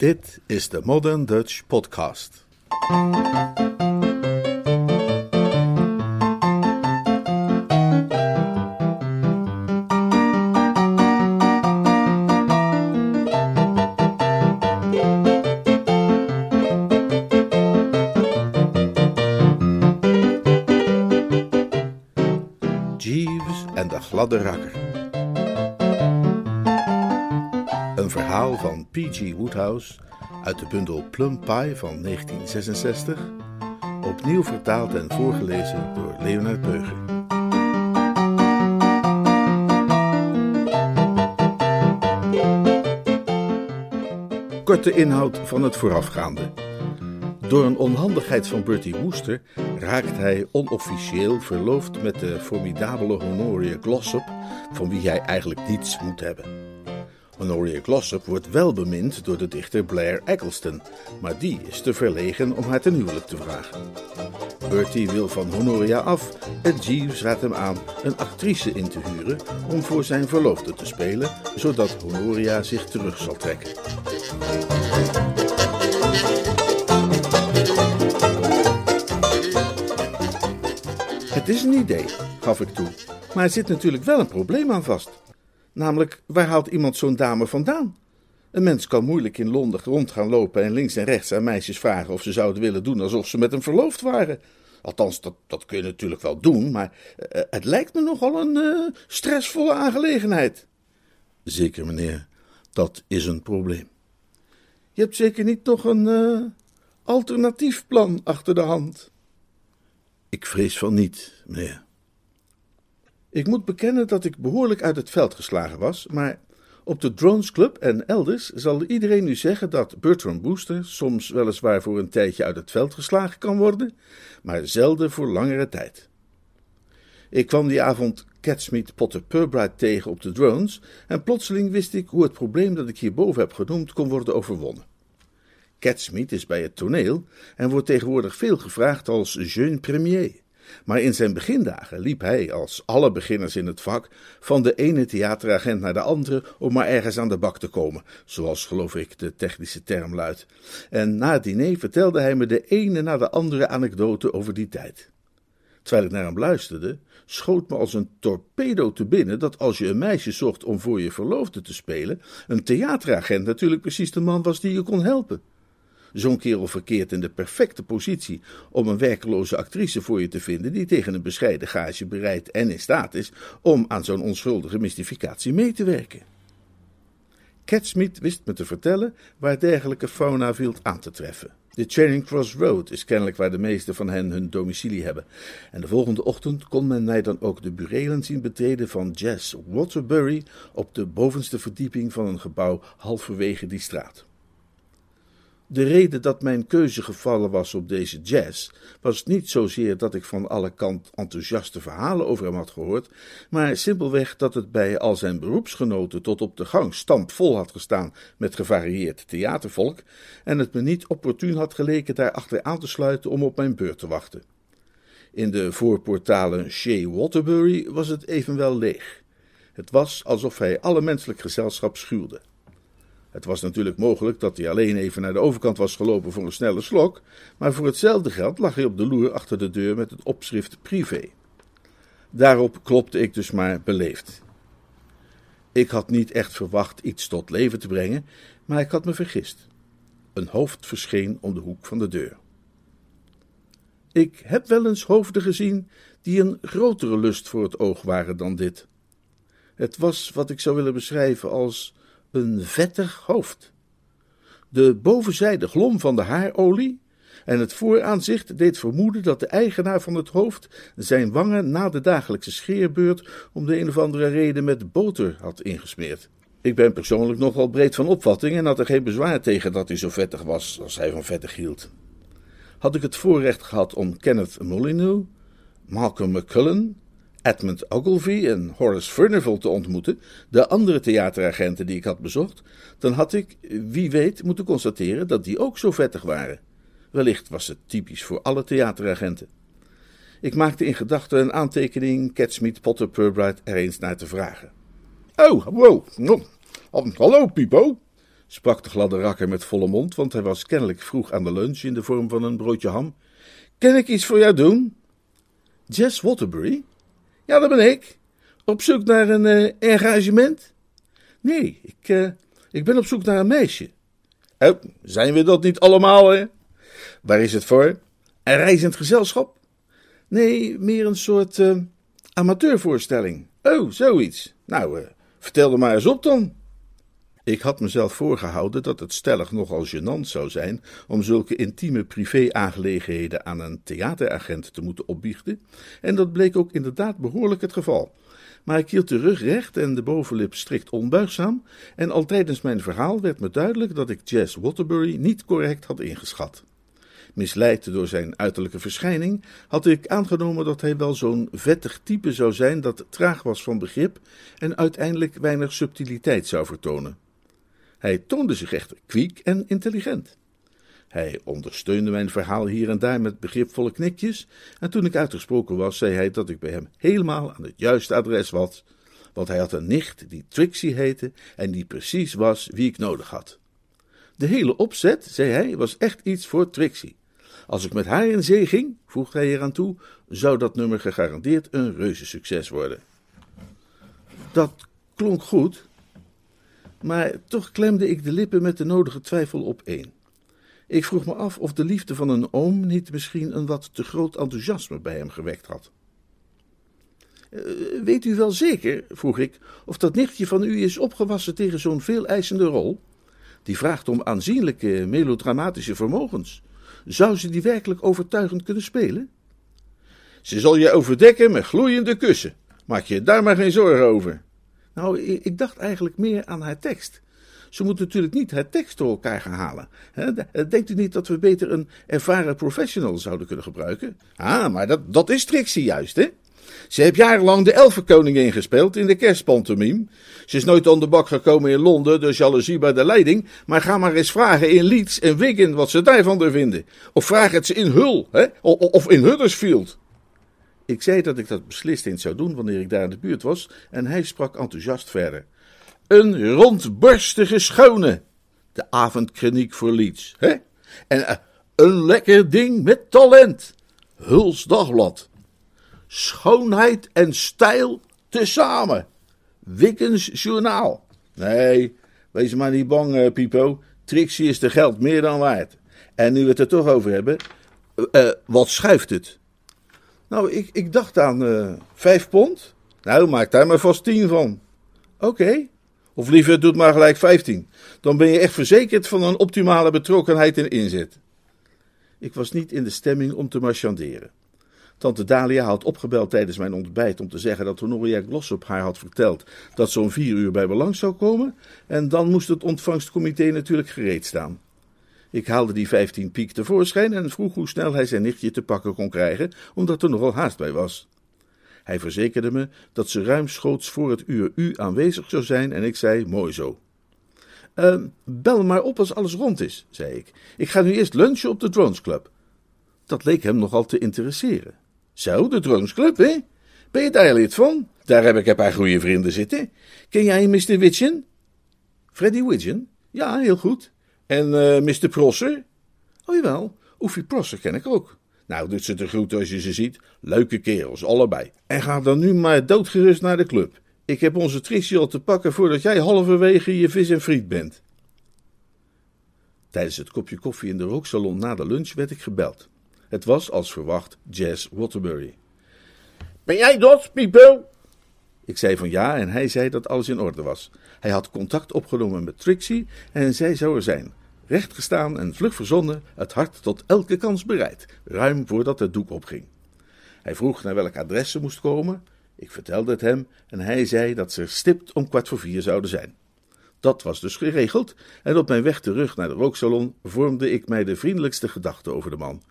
Dit is de Modern Dutch Podcast. Jeeves en de gladde rakker. Verhaal van P.G. Woodhouse uit de bundel Plum Pie van 1966, opnieuw vertaald en voorgelezen door Leonard Beuger. Korte inhoud van het voorafgaande. Door een onhandigheid van Bertie Wooster raakt hij onofficieel verloofd met de formidabele Honoria Glossop, van wie hij eigenlijk niets moet hebben. Honoria Glossop wordt wel bemind door de dichter Blair Eggleston, maar die is te verlegen om haar ten huwelijk te vragen. Bertie wil van Honoria af en Jeeves raadt hem aan een actrice in te huren om voor zijn verloofde te spelen, zodat Honoria zich terug zal trekken. Het is een idee, gaf ik toe, maar er zit natuurlijk wel een probleem aan vast. Namelijk, waar haalt iemand zo'n dame vandaan? Een mens kan moeilijk in Londen rond gaan lopen en links en rechts aan meisjes vragen of ze zouden willen doen alsof ze met hem verloofd waren. Althans, dat, dat kun je natuurlijk wel doen, maar eh, het lijkt me nogal een eh, stressvolle aangelegenheid. Zeker, meneer, dat is een probleem. Je hebt zeker niet nog een eh, alternatief plan achter de hand. Ik vrees van niet, meneer. Ik moet bekennen dat ik behoorlijk uit het veld geslagen was, maar op de Drones Club en elders zal iedereen nu zeggen dat Bertram Booster soms weliswaar voor een tijdje uit het veld geslagen kan worden, maar zelden voor langere tijd. Ik kwam die avond Catsmeet Potter Purbright tegen op de Drones en plotseling wist ik hoe het probleem dat ik hierboven heb genoemd kon worden overwonnen. Catsmeet is bij het toneel en wordt tegenwoordig veel gevraagd als jeune premier. Maar in zijn begindagen liep hij, als alle beginners in het vak, van de ene theateragent naar de andere om maar ergens aan de bak te komen, zoals geloof ik de technische term luidt. En na het diner vertelde hij me de ene na de andere anekdote over die tijd. Terwijl ik naar hem luisterde, schoot me als een torpedo te binnen dat als je een meisje zocht om voor je verloofde te spelen, een theateragent natuurlijk precies de man was die je kon helpen. Zo'n kerel verkeert in de perfecte positie om een werkeloze actrice voor je te vinden die tegen een bescheiden gage bereid en in staat is om aan zo'n onschuldige mystificatie mee te werken. Catsmeet wist me te vertellen waar dergelijke fauna viel aan te treffen. De Charing Cross Road is kennelijk waar de meeste van hen hun domicilie hebben. En de volgende ochtend kon men mij dan ook de burelen zien betreden van Jazz Waterbury op de bovenste verdieping van een gebouw halverwege die straat. De reden dat mijn keuze gevallen was op deze jazz was niet zozeer dat ik van alle kant enthousiaste verhalen over hem had gehoord, maar simpelweg dat het bij al zijn beroepsgenoten tot op de gang stampvol had gestaan met gevarieerd theatervolk en het me niet opportun had geleken daar achter aan te sluiten om op mijn beurt te wachten. In de voorportalen Shea Waterbury was het evenwel leeg. Het was alsof hij alle menselijk gezelschap schuwde. Het was natuurlijk mogelijk dat hij alleen even naar de overkant was gelopen voor een snelle slok, maar voor hetzelfde geld lag hij op de loer achter de deur met het opschrift privé. Daarop klopte ik dus maar beleefd. Ik had niet echt verwacht iets tot leven te brengen, maar ik had me vergist. Een hoofd verscheen om de hoek van de deur. Ik heb wel eens hoofden gezien die een grotere lust voor het oog waren dan dit. Het was wat ik zou willen beschrijven als een vettig hoofd. De bovenzijde glom van de haarolie en het vooraanzicht deed vermoeden dat de eigenaar van het hoofd zijn wangen na de dagelijkse scheerbeurt om de een of andere reden met boter had ingesmeerd. Ik ben persoonlijk nogal breed van opvatting en had er geen bezwaar tegen dat hij zo vettig was als hij van vettig hield. Had ik het voorrecht gehad om Kenneth Molyneux, Malcolm McCullen Edmund Ogilvy en Horace Furnival te ontmoeten, de andere theateragenten die ik had bezocht, dan had ik, wie weet, moeten constateren dat die ook zo vettig waren. Wellicht was het typisch voor alle theateragenten. Ik maakte in gedachten een aantekening Catsmeet Potter Purbright er eens naar te vragen. Oh, wow. Oh, hallo, Pipo. sprak de gladde rakker met volle mond, want hij was kennelijk vroeg aan de lunch in de vorm van een broodje ham. Kan ik iets voor jou doen? Jess Waterbury? Ja, dat ben ik. Op zoek naar een uh, engagement? Nee, ik, uh, ik ben op zoek naar een meisje. Oh, zijn we dat niet allemaal, hè? Waar is het voor? Een reizend gezelschap? Nee, meer een soort uh, amateurvoorstelling. Oh, zoiets. Nou, vertel er maar eens op dan. Ik had mezelf voorgehouden dat het stellig nogal gênant zou zijn om zulke intieme privé-aangelegenheden aan een theateragent te moeten opbiechten, en dat bleek ook inderdaad behoorlijk het geval. Maar ik hield de rug recht en de bovenlip strikt onbuigzaam, en al tijdens mijn verhaal werd me duidelijk dat ik Jess Waterbury niet correct had ingeschat. Misleid door zijn uiterlijke verschijning, had ik aangenomen dat hij wel zo'n vettig type zou zijn dat traag was van begrip en uiteindelijk weinig subtiliteit zou vertonen. Hij toonde zich echter kwiek en intelligent. Hij ondersteunde mijn verhaal hier en daar met begripvolle knikjes, en toen ik uitgesproken was, zei hij dat ik bij hem helemaal aan het juiste adres was, want hij had een nicht die Trixie heette en die precies was wie ik nodig had. De hele opzet, zei hij, was echt iets voor Trixie. Als ik met haar in zee ging, voegde hij eraan toe, zou dat nummer gegarandeerd een reuze succes worden. Dat klonk goed, maar toch klemde ik de lippen met de nodige twijfel op één. Ik vroeg me af of de liefde van een oom niet misschien een wat te groot enthousiasme bij hem gewekt had. Uh, weet u wel zeker, vroeg ik, of dat nichtje van u is opgewassen tegen zo'n veeleisende rol? Die vraagt om aanzienlijke melodramatische vermogens. Zou ze die werkelijk overtuigend kunnen spelen? Ze zal je overdekken met gloeiende kussen. Maak je daar maar geen zorgen over. Nou, ik dacht eigenlijk meer aan haar tekst. Ze moet natuurlijk niet haar tekst door elkaar gaan halen. Denkt u niet dat we beter een ervaren professional zouden kunnen gebruiken? Ah, maar dat, dat is Trixie juist, hè? Ze heeft jarenlang de Elfenkoningin gespeeld in de kerstpantomime. Ze is nooit aan de bak gekomen in Londen, de jaloezie bij de leiding. Maar ga maar eens vragen in Leeds en Wigan wat ze daarvan vinden. Of vraag het ze in Hull, hè? of in Huddersfield. Ik zei dat ik dat beslist eens zou doen wanneer ik daar in de buurt was, en hij sprak enthousiast verder. Een rondborstige schone, de avondkroniek voor Leeds, hè? En uh, een lekker ding met talent, Huls Dagblad. Schoonheid en stijl tezamen, Wickens Journaal. Nee, wees maar niet bang, uh, Pipo. Trixie is de geld meer dan waard. En nu we het er toch over hebben, uh, wat schuift het? Nou, ik, ik dacht aan uh, vijf pond. Nou, maak daar maar vast tien van. Oké. Of liever, doe maar gelijk vijftien. Dan ben je echt verzekerd van een optimale betrokkenheid en inzet. Ik was niet in de stemming om te marchanderen. Tante Dalia had opgebeld tijdens mijn ontbijt om te zeggen dat Honoria Glossop haar had verteld dat ze om vier uur bij belang zou komen. En dan moest het ontvangstcomité natuurlijk gereed staan. Ik haalde die vijftien piek tevoorschijn en vroeg hoe snel hij zijn nichtje te pakken kon krijgen, omdat er nogal haast bij was. Hij verzekerde me dat ze ruimschoots voor het uur u aanwezig zou zijn en ik zei, mooi zo. Uh, bel maar op als alles rond is, zei ik. Ik ga nu eerst lunchen op de Drones Club. Dat leek hem nogal te interesseren. Zo, de Drones Club, hè? Ben je daar lid van? Daar heb ik een paar goede vrienden zitten. Ken jij Mr. Widgen? Freddy Widgen? Ja, heel goed. En uh, eh, Mr. Prosser? Oh jawel, Oefie Prosser ken ik ook. Nou, doet ze te groeten als je ze ziet. Leuke kerels, allebei. En ga dan nu maar doodgerust naar de club. Ik heb onze Trixie al te pakken voordat jij halverwege je vis en friet bent. Tijdens het kopje koffie in de rooksalon na de lunch werd ik gebeld. Het was, als verwacht, Jazz Waterbury. Ben jij dat, Pipo? Ik zei van ja en hij zei dat alles in orde was. Hij had contact opgenomen met Trixie en zij zou er zijn rechtgestaan en vlug verzonnen, het hart tot elke kans bereid, ruim voordat het doek opging. Hij vroeg naar welk adres ze moest komen. Ik vertelde het hem en hij zei dat ze stipt om kwart voor vier zouden zijn. Dat was dus geregeld, en op mijn weg terug naar de rooksalon vormde ik mij de vriendelijkste gedachten over de man.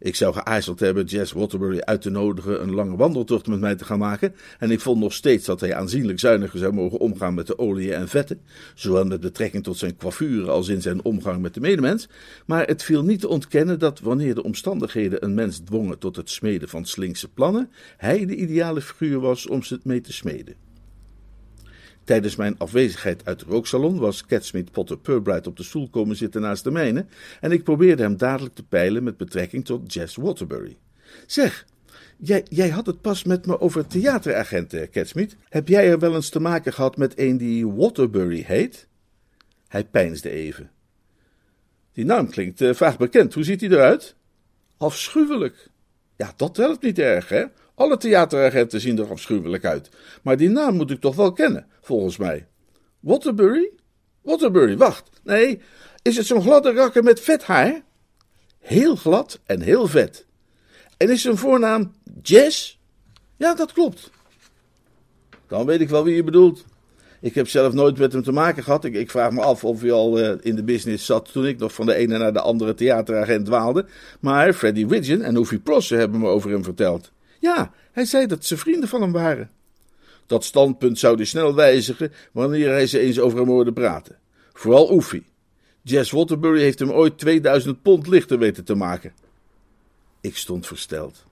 Ik zou geaarzeld hebben Jess Waterbury uit te nodigen een lange wandeltocht met mij te gaan maken, en ik vond nog steeds dat hij aanzienlijk zuiniger zou mogen omgaan met de oliën en vetten, zowel met betrekking tot zijn coiffure als in zijn omgang met de medemens, maar het viel niet te ontkennen dat wanneer de omstandigheden een mens dwongen tot het smeden van slinkse plannen, hij de ideale figuur was om ze mee te smeden. Tijdens mijn afwezigheid uit de rooksalon was Catsmeet Potter Purbright op de stoel komen zitten naast de mijne en ik probeerde hem dadelijk te peilen met betrekking tot Jess Waterbury. Zeg, jij, jij had het pas met me over theateragenten, Catsmeet. Heb jij er wel eens te maken gehad met een die Waterbury heet? Hij peinsde even. Die naam klinkt uh, vaag bekend. Hoe ziet hij eruit? Afschuwelijk. Ja, dat helpt niet erg, hè? Alle theateragenten zien er afschuwelijk uit. Maar die naam moet ik toch wel kennen, volgens mij. Waterbury? Waterbury, wacht. Nee, is het zo'n gladde rakker met vet haar? Heel glad en heel vet. En is zijn voornaam Jess? Ja, dat klopt. Dan weet ik wel wie je bedoelt. Ik heb zelf nooit met hem te maken gehad. Ik, vraag me af of hij al uh, in de business zat toen ik nog van de ene naar de andere theateragent dwaalde. Maar Freddie Widgeon en Oofy Prosser hebben me over hem verteld. Ja, hij zei dat ze vrienden van hem waren. Dat standpunt zou hij snel wijzigen wanneer hij ze eens over hem hoorde praten. Vooral Oefie. Jess Waterbury heeft hem ooit 2000 pond lichter weten te maken. Ik stond versteld.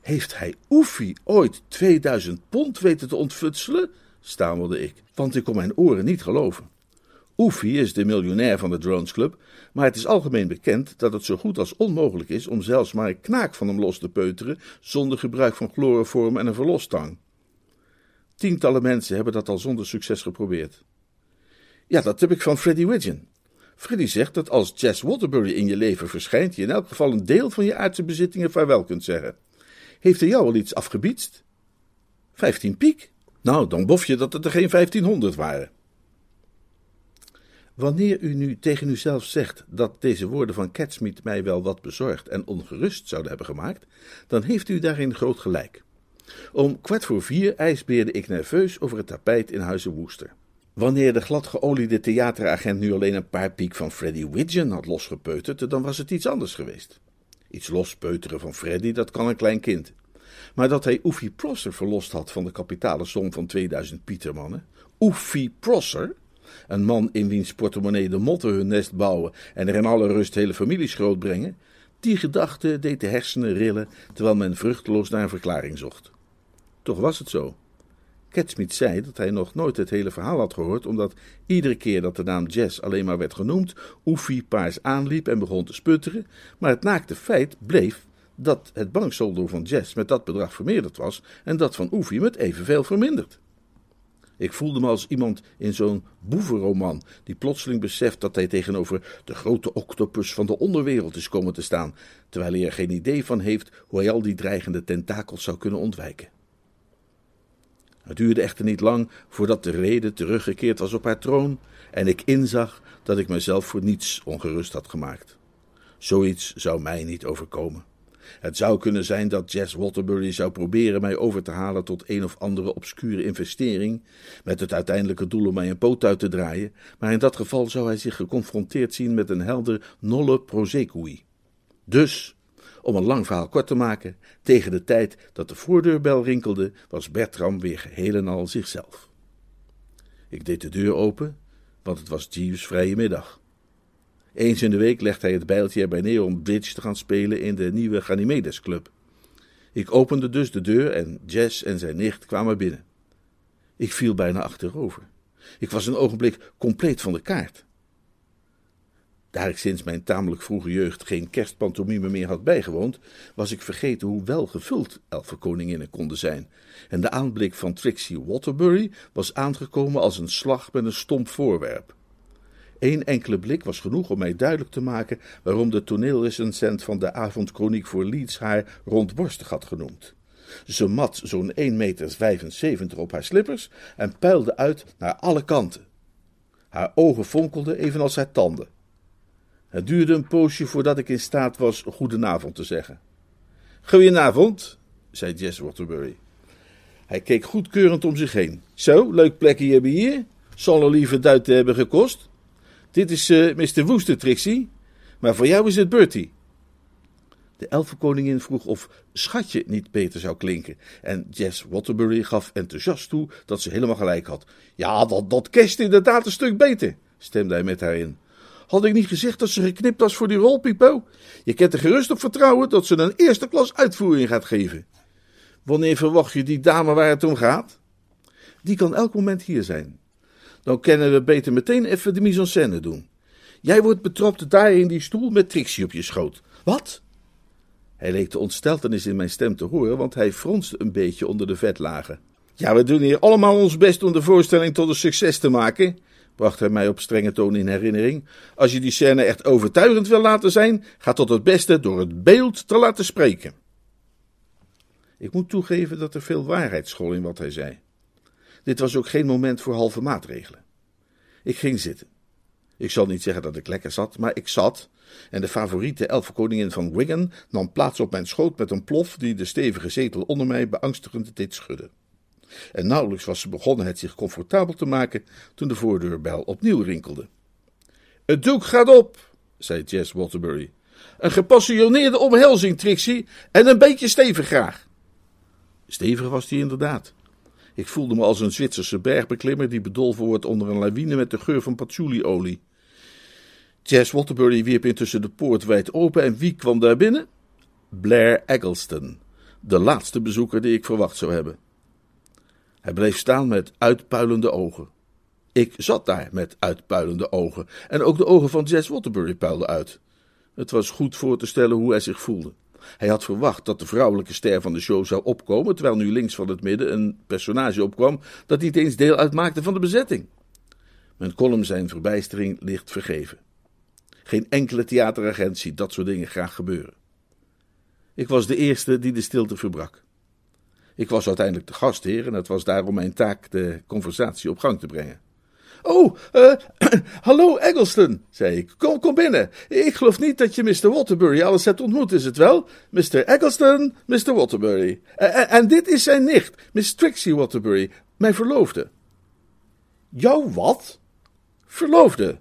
Heeft hij Oefie ooit 2000 pond weten te ontfutselen? stamelde ik, want ik kon mijn oren niet geloven. Oefie is de miljonair van de Drones Club, maar het is algemeen bekend dat het zo goed als onmogelijk is om zelfs maar een knaak van hem los te peuteren zonder gebruik van chloroform en een verlostang. Tientallen mensen hebben dat al zonder succes geprobeerd. Ja, dat heb ik van Freddie Widgeon. Freddie zegt dat als Jess Waterbury in je leven verschijnt, je in elk geval een deel van je aardse bezittingen vaarwel kunt zeggen. Heeft hij jou al iets afgebiedst? Vijftien piek? Nou, dan bof je dat het er geen vijftienhonderd waren. Wanneer u nu tegen uzelf zegt dat deze woorden van Catsmeet mij wel wat bezorgd en ongerust zouden hebben gemaakt, dan heeft u daarin groot gelijk. Om kwart voor vier ijsbeerde ik nerveus over het tapijt in Huizen Woester. Wanneer de glad geoliede theateragent nu alleen een paar piek van Freddy Widgeon had losgepeuterd, dan was het iets anders geweest. Iets lospeuteren van Freddy, dat kan een klein kind. Maar dat hij Oefie Prosser verlost had van de kapitale som van 2000 pietermannen. Oefie Prosser? Een man in wiens portemonnee de motten hun nest bouwen en er in alle rust hele families grootbrengen. Die gedachte deed de hersenen rillen terwijl men vruchteloos naar een verklaring zocht. Toch was het zo. Catsmeet zei dat hij nog nooit het hele verhaal had gehoord, omdat iedere keer dat de naam Jess alleen maar werd genoemd, Oefie paars aanliep en begon te sputteren, maar het naakte feit bleef dat het banksaldo van Jess met dat bedrag vermeerderd was en dat van Oefie met evenveel verminderd. Ik voelde me als iemand in zo'n boevenroman die plotseling beseft dat hij tegenover de grote octopus van de onderwereld is komen te staan, terwijl hij er geen idee van heeft hoe hij al die dreigende tentakels zou kunnen ontwijken. Het duurde echter niet lang voordat de reden teruggekeerd was op haar troon en ik inzag dat ik mezelf voor niets ongerust had gemaakt. Zoiets zou mij niet overkomen. Het zou kunnen zijn dat Jess Waterbury zou proberen mij over te halen tot een of andere obscure investering, met het uiteindelijke doel om mij een poot uit te draaien, maar in dat geval zou hij zich geconfronteerd zien met een helder nolle prosecui. Dus, om een lang verhaal kort te maken, tegen de tijd dat de voordeurbel rinkelde, was Bertram weer geheel en al zichzelf. Ik deed de deur open, want het was Jeeves' vrije middag. Eens in de week legt hij het bijltje erbij neer om bridge te gaan spelen in de nieuwe Ganymedes Club. Ik opende dus de deur en Jess en zijn nicht kwamen binnen. Ik viel bijna achterover. Ik was een ogenblik compleet van de kaart. Daar ik sinds mijn tamelijk vroege jeugd geen kerstpantomime meer had bijgewoond, was ik vergeten hoe wel gevuld elfenkoninginnen konden zijn, en de aanblik van Trixie Waterbury was aangekomen als een slag met een stomp voorwerp. Eén enkele blik was genoeg om mij duidelijk te maken waarom de toneelrecensent van de avondkroniek voor Leeds haar rondborstig had genoemd. Ze mat zo'n 1,75 meter op haar slippers en puilde uit naar alle kanten. Haar ogen fonkelden evenals haar tanden. Het duurde een poosje voordat ik in staat was goedenavond te zeggen. Goedenavond, zei Jess Waterbury. Hij keek goedkeurend om zich heen. Zo, leuk plekje hebben hier. Zal er liever duiten hebben gekost. Dit is uh, eh, Mr. Woester, Trixie. Maar voor jou is het Bertie. De elfenkoningin vroeg of schatje niet beter zou klinken. En Jess Waterbury gaf enthousiast toe dat ze helemaal gelijk had. Ja, dat, dat kerst inderdaad een stuk beter, stemde hij met haar in. Had ik niet gezegd dat ze geknipt was voor die rol, Pipo? Je kunt er gerust op vertrouwen dat ze een eerste klas uitvoering gaat geven. Wanneer verwacht je die dame waar het om gaat? Die kan elk moment hier zijn. Dan kunnen we beter meteen even de mise en scène doen. Jij wordt betropt daar in die stoel met Trixie op je schoot. Wat? Hij leek de ontsteltenis in mijn stem te horen, want hij fronste een beetje onder de vetlagen. Ja, we doen hier allemaal ons best om de voorstelling tot een succes te maken, bracht hij mij op strenge toon in herinnering. Als je die scène echt overtuigend wil laten zijn, ga tot het beste door het beeld te laten spreken. Ik moet toegeven dat er veel waarheid school in wat hij zei. Dit was ook geen moment voor halve maatregelen. Ik ging zitten. Ik zal niet zeggen dat ik lekker zat, maar ik zat, en de favoriete elfenkoningin van Wigan nam plaats op mijn schoot met een plof die de stevige zetel onder mij beangstigend deed schudden. En nauwelijks was ze begonnen het zich comfortabel te maken toen de voordeurbel opnieuw rinkelde. Het doek gaat op, zei Jess Waterbury. Een gepassioneerde omhelzing, Trixie, en een beetje stevig graag. Stevig was die inderdaad. Ik voelde me als een Zwitserse bergbeklimmer die bedolven wordt onder een lawine met de geur van patchouliolie. Jess Waterbury wierp intussen de poort wijd open en wie kwam daar binnen? Blair Eggleston, de laatste bezoeker die ik verwacht zou hebben. Hij bleef staan met uitpuilende ogen. Ik zat daar met uitpuilende ogen en ook de ogen van Jess Waterbury puilden uit. Het was goed voor te stellen hoe hij zich voelde. Hij had verwacht dat de vrouwelijke ster van de show zou opkomen, terwijl nu links van het midden een personage opkwam dat niet eens deel uitmaakte van de bezetting. Kon hem zijn verbijstering licht vergeven. Geen enkele theateragent ziet dat soort dingen graag gebeuren. Ik was de eerste die de stilte verbrak. Ik was uiteindelijk de gastheer en het was daarom mijn taak de conversatie op gang te brengen. Oh, uh, hallo Eggleston, zei ik. Kom, kom binnen. Ik geloof niet dat je Mr. Waterbury alles hebt ontmoet, is het wel? Mr. Eggleston, Mr. Waterbury. En, en dit is zijn nicht, Miss Trixie Waterbury, mijn verloofde. Jouw wat? Verloofde.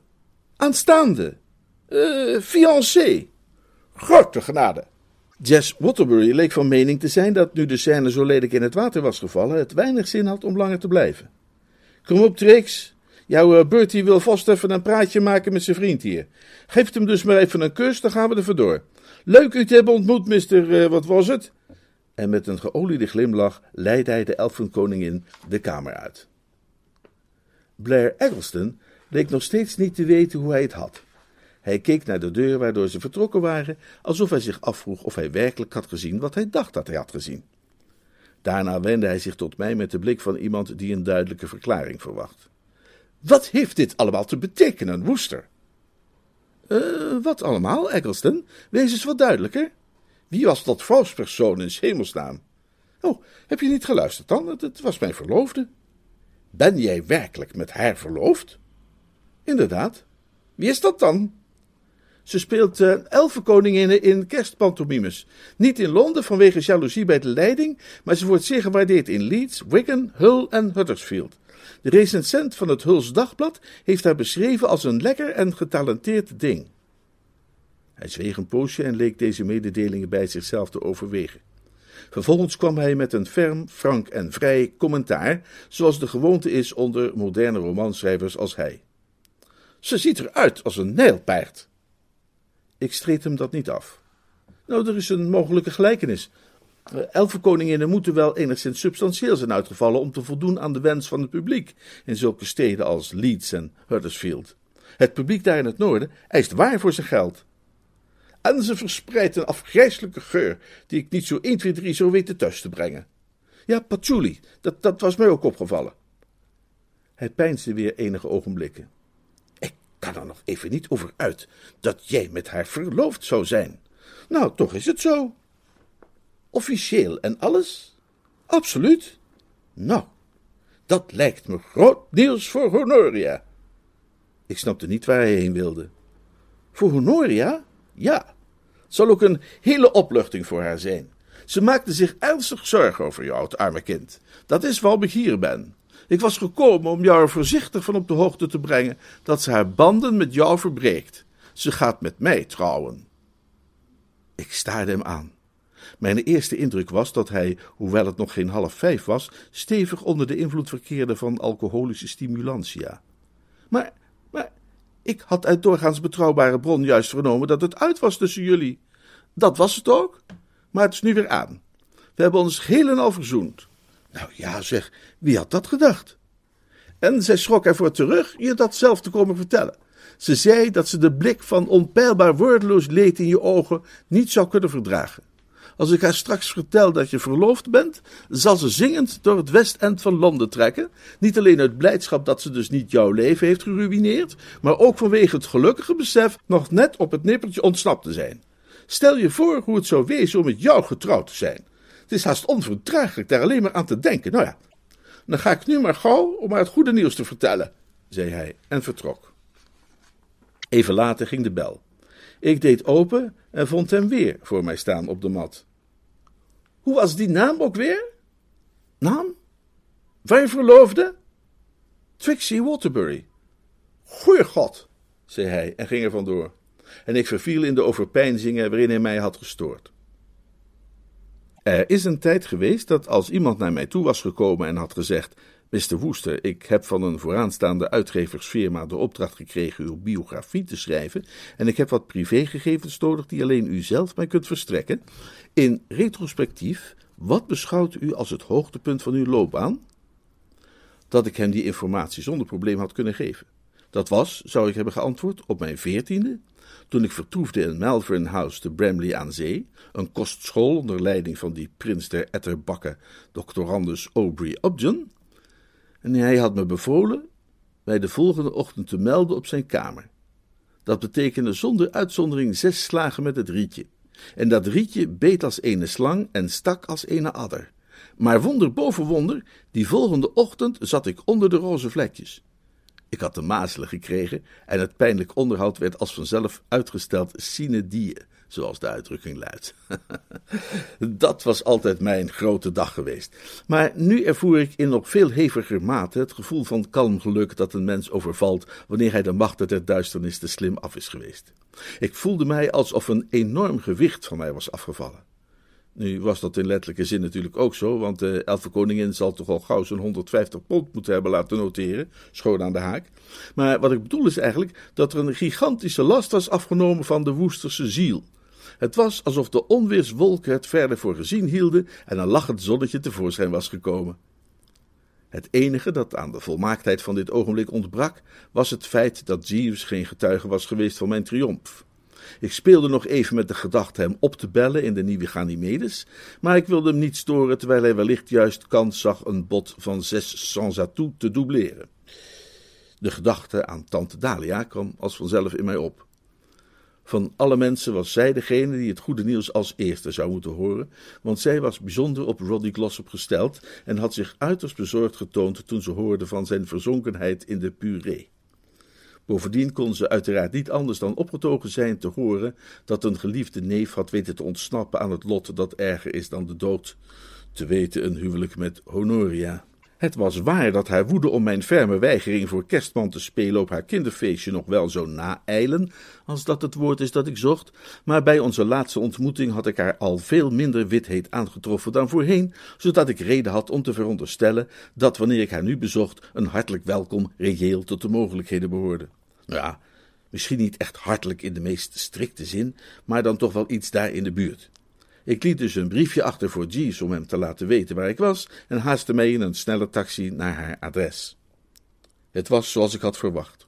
Aanstaande. Uh, fiancé. Grote genade. Jess Waterbury leek van mening te zijn dat nu de scène zo lelijk in het water was gevallen, het weinig zin had om langer te blijven. Kom op, Trix, Jouw uh, Bertie wil vast even een praatje maken met zijn vriend hier. Geef hem dus maar even een kus, dan gaan we er vandoor. Leuk u te hebben ontmoet, mister, uh, wat was het? En met een geoliede glimlach leidde hij de elfenkoningin de kamer uit. Blair Eggleston leek nog steeds niet te weten hoe hij het had. Hij keek naar de deur waardoor ze vertrokken waren, alsof hij zich afvroeg of hij werkelijk had gezien wat hij dacht dat hij had gezien. Daarna wendde hij zich tot mij met de blik van iemand die een duidelijke verklaring verwacht. Wat heeft dit allemaal te betekenen, Wooster? Uh, wat allemaal, Eggleston? Wees eens wat duidelijker. Wie was dat vrouwspersoon in hemelsnaam? Oh, heb je niet geluisterd dan? Het, was mijn verloofde. Ben jij werkelijk met haar verloofd? Inderdaad. Wie is dat dan? Ze speelt uh, elfenkoninginnen in kerstpantomimes. Niet in Londen vanwege jaloezie bij de leiding, maar ze wordt zeer gewaardeerd in Leeds, Wigan, Hull en Huddersfield. De recensent van het Huls Dagblad heeft haar beschreven als een lekker en getalenteerd ding. Hij zweeg een poosje en leek deze mededelingen bij zichzelf te overwegen. Vervolgens kwam hij met een ferm, frank en vrij commentaar, zoals de gewoonte is onder moderne romanschrijvers als hij. Ze ziet eruit als een nijlpaard. Ik streed hem dat niet af. Nou, er is een mogelijke gelijkenis. Eh, elfenkoninginnen moeten wel enigszins substantieel zijn uitgevallen om te voldoen aan de wens van het publiek in zulke steden als Leeds en Huddersfield. Het publiek daar in het noorden eist waar voor zijn geld. En ze verspreidt een afgrijselijke geur die ik niet zo 1, 2, 3 zo weten thuis te brengen. Ja, patchouli, dat, dat was mij ook opgevallen. Hij peinsde weer enige ogenblikken. Ik kan er nog even niet over uit dat jij met haar verloofd zou zijn. Nou, toch is het zo. Officieel en alles? Absoluut. Nou, dat lijkt me groot nieuws voor Honoria. Ik snapte niet waar hij heen wilde. Voor Honoria? Ja. Zal ook een hele opluchting voor haar zijn. Ze maakte zich ernstig zorgen over jou, het arme kind. Dat is waarom ik hier ben. Ik was gekomen om jou er voorzichtig van op de hoogte te brengen dat ze haar banden met jou verbreekt. Ze gaat met mij trouwen. Ik staarde hem aan. Mijn eerste indruk was dat hij, hoewel het nog geen half vijf was, stevig onder de invloed verkeerde van alcoholische stimulantia. Maar, maar, ik had uit doorgaans betrouwbare bron juist vernomen dat het uit was tussen jullie. Dat was het ook, maar het is nu weer aan. We hebben ons heel en al verzoend. Nou ja, zeg, wie had dat gedacht? En zij schrok ervoor terug je dat zelf te komen vertellen. Ze zei dat ze de blik van onpeilbaar woordeloos leed in je ogen niet zou kunnen verdragen. Als ik haar straks vertel dat je verloofd bent, zal ze zingend door het westend van Londen trekken. Niet alleen uit blijdschap dat ze dus niet jouw leven heeft geruineerd, maar ook vanwege het gelukkige besef nog net op het nippertje ontsnapt te zijn. Stel je voor hoe het zou wezen om met jou getrouwd te zijn. Het is haast onverdraaglijk daar alleen maar aan te denken. Nou ja, dan ga ik nu maar gauw om haar het goede nieuws te vertellen, zei hij en vertrok. Even later ging de bel. Ik deed open en vond hem weer voor mij staan op de mat. Hoe was die naam ook weer? Naam? Je verloofde? Trixie Waterbury. Goeie god, zei hij en ging er vandoor. En ik verviel in de overpeinzingen waarin hij mij had gestoord. Er is een tijd geweest dat als iemand naar mij toe was gekomen en had gezegd: Mr. Woester, ik heb van een vooraanstaande uitgeversfirma de opdracht gekregen uw biografie te schrijven en ik heb wat privégegevens nodig die alleen u zelf mij kunt verstrekken. In retrospectief, wat beschouwt u als het hoogtepunt van uw loopbaan? Dat ik hem die informatie zonder probleem had kunnen geven. Dat was, zou ik hebben geantwoord, op mijn veertiende, toen ik vertoefde in Malvern House te Bramley aan Zee, een kostschool onder leiding van die prins der etterbakken, doctorandus Aubrey Upjohn, en hij had me bevolen mij de volgende ochtend te melden op zijn kamer. Dat betekende zonder uitzondering zes slagen met het rietje. En dat rietje beet als ene slang en stak als ene adder. Maar wonder boven wonder, die volgende ochtend zat ik onder de roze vlekjes. Ik had de mazelen gekregen en het pijnlijk onderhoud werd als vanzelf uitgesteld sine die, zoals de uitdrukking luidt. Dat was altijd mijn grote dag geweest. Maar nu ervoer ik in nog veel heviger mate het gevoel van kalm geluk dat een mens overvalt wanneer hij de machten der duisternis te slim af is geweest. Ik voelde mij alsof een enorm gewicht van mij was afgevallen. Nu was dat in letterlijke zin natuurlijk ook zo, want de elfenkoningin zal toch al gauw zo'n 150 pond moeten hebben laten noteren, schoon aan de haak. Maar wat ik bedoel is eigenlijk dat er een gigantische last was afgenomen van de Woesterse ziel. Het was alsof de onweerswolken het verder voor gezien hielden en een lachend zonnetje tevoorschijn was gekomen. Het enige dat aan de volmaaktheid van dit ogenblik ontbrak, was het feit dat Jeeves geen getuige was geweest van mijn triomf. Ik speelde nog even met de gedachte hem op te bellen in de nieuwe Ganymedes, maar ik wilde hem niet storen terwijl hij wellicht juist kans zag een bod van zes sans atout te doubleren. De gedachte aan tante Dalia kwam als vanzelf in mij op. Van alle mensen was zij degene die het goede nieuws als eerste zou moeten horen, want zij was bijzonder op Roddy Glossop gesteld en had zich uiterst bezorgd getoond toen ze hoorde van zijn verzonkenheid in de puree. Bovendien kon ze uiteraard niet anders dan opgetogen zijn te horen dat een geliefde neef had weten te ontsnappen aan het lot dat erger is dan de dood, te weten een huwelijk met Honoria. Het was waar dat haar woede om mijn ferme weigering voor kerstman te spelen op haar kinderfeestje nog wel zo naeilen, als dat het woord is dat ik zocht, maar bij onze laatste ontmoeting had ik haar al veel minder witheid aangetroffen dan voorheen, zodat ik reden had om te veronderstellen dat wanneer ik haar nu bezocht, een hartelijk welkom reëel tot de mogelijkheden behoorde. Ja, misschien niet echt hartelijk in de meest strikte zin, maar dan toch wel iets daar in de buurt. Ik liet dus een briefje achter voor Jeeves om hem te laten weten waar ik was en haastte mij in een snelle taxi naar haar adres. Het was zoals ik had verwacht.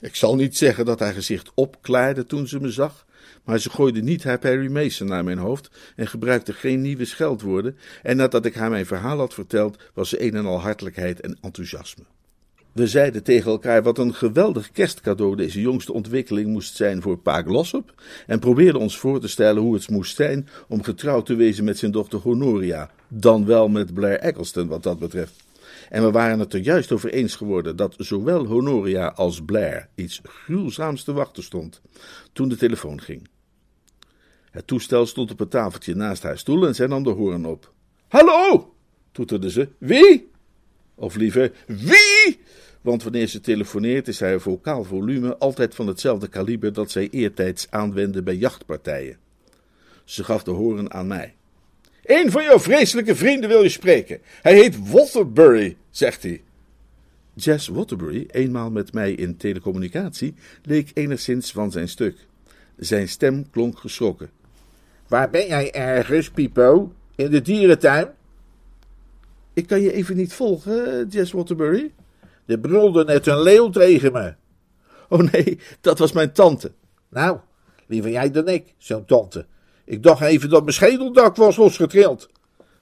Ik zal niet zeggen dat haar gezicht opklaarde toen ze me zag, maar ze gooide niet haar Perry Mason naar mijn hoofd en gebruikte geen nieuwe scheldwoorden, en nadat ik haar mijn verhaal had verteld, was ze een en al hartelijkheid en enthousiasme. We zeiden tegen elkaar wat een geweldig kerstcadeau deze jongste ontwikkeling moest zijn voor Pa Glossop en probeerden ons voor te stellen hoe het moest zijn om getrouwd te wezen met zijn dochter Honoria, dan wel met Blair Eccleston wat dat betreft. En we waren het er juist over eens geworden dat zowel Honoria als Blair iets gruwzaams te wachten stond toen de telefoon ging. Het toestel stond op het tafeltje naast haar stoel en zij nam de hoorn op. Hallo, toeterde ze. Wie? Of liever, wie? Want wanneer ze telefoneert is haar vocaal volume altijd van hetzelfde kaliber dat zij eertijds aanwendde bij jachtpartijen. Ze gaf de horen aan mij. Een van jouw vreselijke vrienden wil je spreken. Hij heet Waterbury, zegt hij. Jess Waterbury, eenmaal met mij in telecommunicatie, leek enigszins van zijn stuk. Zijn stem klonk geschrokken. Waar ben jij ergens, Pipo? In de dierentuin? Ik kan je even niet volgen, Jess Waterbury. Er brulde net een leeuw tegen me. Oh nee, dat was mijn tante. Nou, liever jij dan ik, zo'n tante. Ik dacht even dat mijn schedeldak was losgetrild.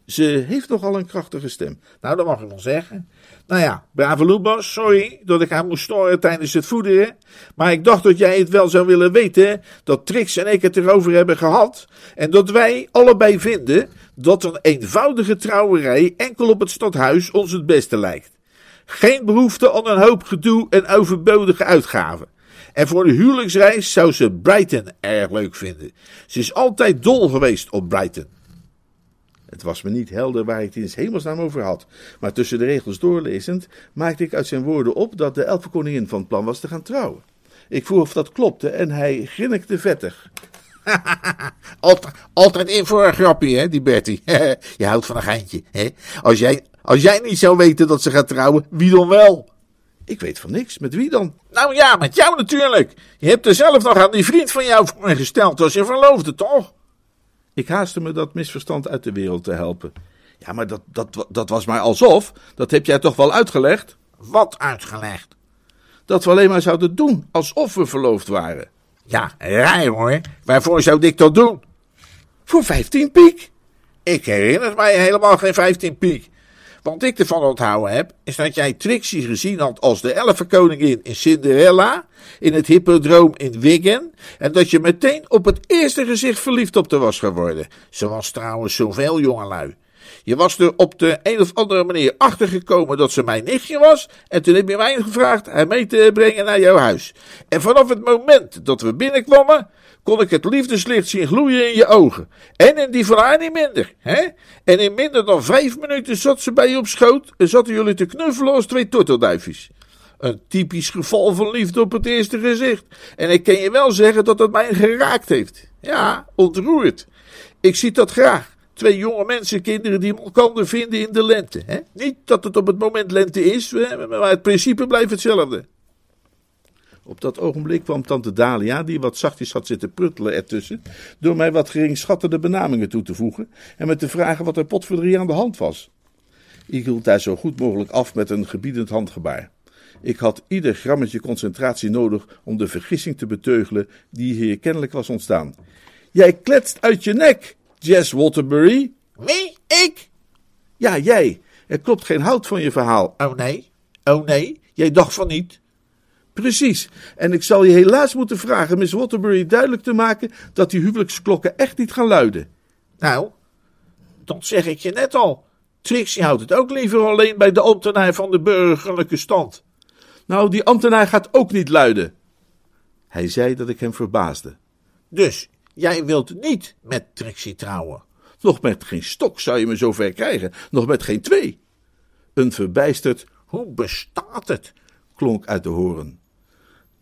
Ze heeft nogal een krachtige stem. Nou, dat mag ik wel zeggen. Nou ja, brave Loebas, sorry dat ik haar moest storen tijdens het voederen. Maar ik dacht dat jij het wel zou willen weten, dat Trix en ik het erover hebben gehad. En dat wij allebei vinden dat een eenvoudige trouwerij enkel op het stadhuis ons het beste lijkt. Geen behoefte aan een hoop gedoe en overbodige uitgaven. En voor de huwelijksreis zou ze Brighton erg leuk vinden. Ze is altijd dol geweest op Brighton. Het was me niet helder waar hij het in s hemelsnaam over had, maar tussen de regels doorlezend maakte ik uit zijn woorden op dat de elfenkoningin van plan was te gaan trouwen. Ik vroeg of dat klopte en hij grinnikte vettig. altijd, altijd in voor een grapje, hè, die Bertie. Je houdt van een geintje, hè? Als jij, als jij niet zou weten dat ze gaat trouwen, wie dan wel? Ik weet van niks. Met wie dan? Nou ja, met jou natuurlijk. Je hebt er zelf nog aan die vriend van jou voor gesteld als je verloofde, toch? Ik haastte me dat misverstand uit de wereld te helpen. Ja, maar dat, dat, dat was maar alsof. Dat heb jij toch wel uitgelegd? Wat uitgelegd? Dat we alleen maar zouden doen alsof we verloofd waren. Ja, raar hoor. Waarvoor zou ik dat doen? Voor vijftien piek. Ik herinner mij helemaal geen vijftien piek. Wat ik ervan onthouden heb, is dat jij Trixie gezien had als de elfenkoningin in Cinderella, in het hippodroom in Wigan, en dat je meteen op het eerste gezicht verliefd op haar was geworden. Ze was trouwens zoveel jongelui. Je was er op de een of andere manier achter gekomen dat ze mijn nichtje was. En toen heb je mij gevraagd haar mee te brengen naar jouw huis. En vanaf het moment dat we binnenkwamen, kon ik het liefdeslicht zien gloeien in je ogen. En in die van haar niet minder. Hè? En in minder dan vijf minuten zat ze bij je op schoot en zaten jullie te knuffelen als twee tortelduifjes. Een typisch geval van liefde op het eerste gezicht. En ik kan je wel zeggen dat het mij geraakt heeft. Ja, ontroerd. Ik zie dat graag. Twee jonge mensen, kinderen die elkaar vinden in de lente. Hè? Niet dat het op het moment lente is, maar het principe blijft hetzelfde. Op dat ogenblik kwam tante Dalia, die wat zachtjes had zitten pruttelen ertussen, door mij wat geringschattende benamingen toe te voegen en me te vragen wat er potverdrie aan de hand was. Ik hield daar zo goed mogelijk af met een gebiedend handgebaar. Ik had ieder grammetje concentratie nodig om de vergissing te beteugelen die hier kennelijk was ontstaan. Jij kletst uit je nek, Jess Waterbury. Wie? Ik? Ja, jij. Er klopt geen hout van je verhaal. Oh nee? Oh nee? Jij dacht van niet? Precies. En ik zal je helaas moeten vragen Miss Waterbury duidelijk te maken dat die huwelijksklokken echt niet gaan luiden. Nou, dat zeg ik je net al. Trixie houdt het ook liever alleen bij de ambtenaar van de burgerlijke stand. Nou, die ambtenaar gaat ook niet luiden. Hij zei dat ik hem verbaasde. Dus jij wilt niet met Trixie trouwen? Nog met geen stok zou je me zover krijgen, nog met geen twee. Een verbijsterd, hoe bestaat het? klonk uit de horen.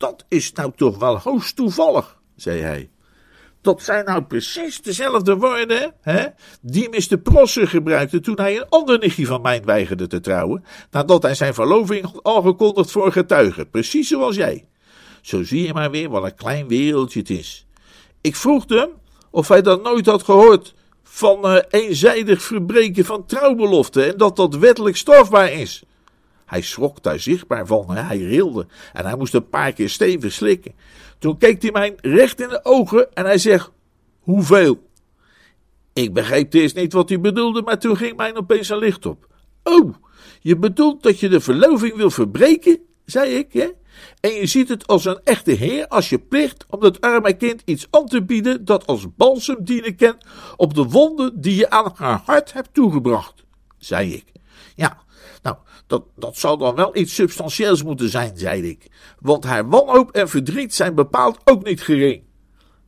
Dat is nou toch wel hoogst toevallig, zei hij. Dat zijn nou precies dezelfde woorden hè, die Mr. Prosser gebruikte toen hij een ander nichtje van mij weigerde te trouwen, nadat hij zijn verloving had aangekondigd voor getuigen, precies zoals jij. Zo zie je maar weer wat een klein wereldje het is. Ik vroeg hem of hij dat nooit had gehoord van uh, eenzijdig verbreken van trouwbeloften en dat dat wettelijk strafbaar is. Hij schrok daar zichtbaar van, hij rilde en hij moest een paar keer stevig slikken. Toen keek hij mij recht in de ogen en hij zegt, hoeveel? Ik begreep eerst niet wat hij bedoelde, maar toen ging mij opeens een licht op. Oh, je bedoelt dat je de verloving wil verbreken, zei ik, hè? En je ziet het als een echte heer als je plicht om dat arme kind iets aan te bieden dat als balsem dienen kan op de wonden die je aan haar hart hebt toegebracht, zei ik. Ja, dat, dat zou dan wel iets substantieels moeten zijn, zei ik. Want haar wanhoop en verdriet zijn bepaald ook niet gering.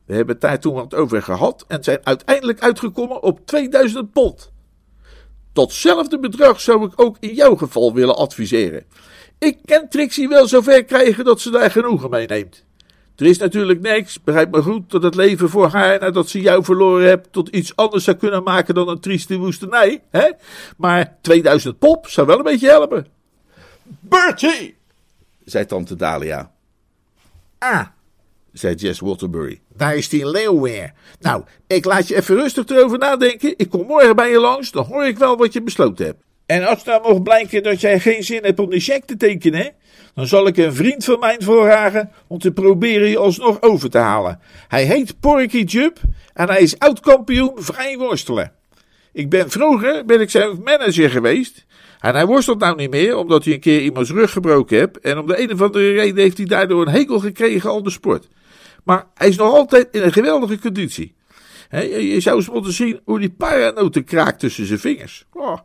We hebben daar toen wat over gehad en zijn uiteindelijk uitgekomen op 2000 pond. Datzelfde bedrag zou ik ook in jouw geval willen adviseren. Ik kan Trixie wel zover krijgen dat ze daar genoegen mee neemt. Er is natuurlijk niks, begrijp me goed, dat het leven voor haar, nadat ze jou verloren hebt, tot iets anders zou kunnen maken dan een trieste woestenij. Hè? Maar 2000 pop zou wel een beetje helpen. Bertie, zei tante Dalia. Ah, zei Jess Waterbury. Daar is die leeuw weer. Nou, ik laat je even rustig erover nadenken. Ik kom morgen bij je langs, dan hoor ik wel wat je besloten hebt. En als nou mocht blijken dat jij geen zin hebt om die cheque te tekenen, dan zal ik een vriend van mij voorragen om te proberen je alsnog over te halen. Hij heet Porky Jup en hij is oud-kampioen vrij worstelen. Ik ben vroeger ben ik zelf manager geweest. En hij worstelt nou niet meer, omdat hij een keer iemands rug gebroken heeft. En om de een of andere reden heeft hij daardoor een hekel gekregen aan de sport. Maar hij is nog altijd in een geweldige conditie. je zou eens moeten zien hoe die paranoten kraakt tussen zijn vingers. Oh.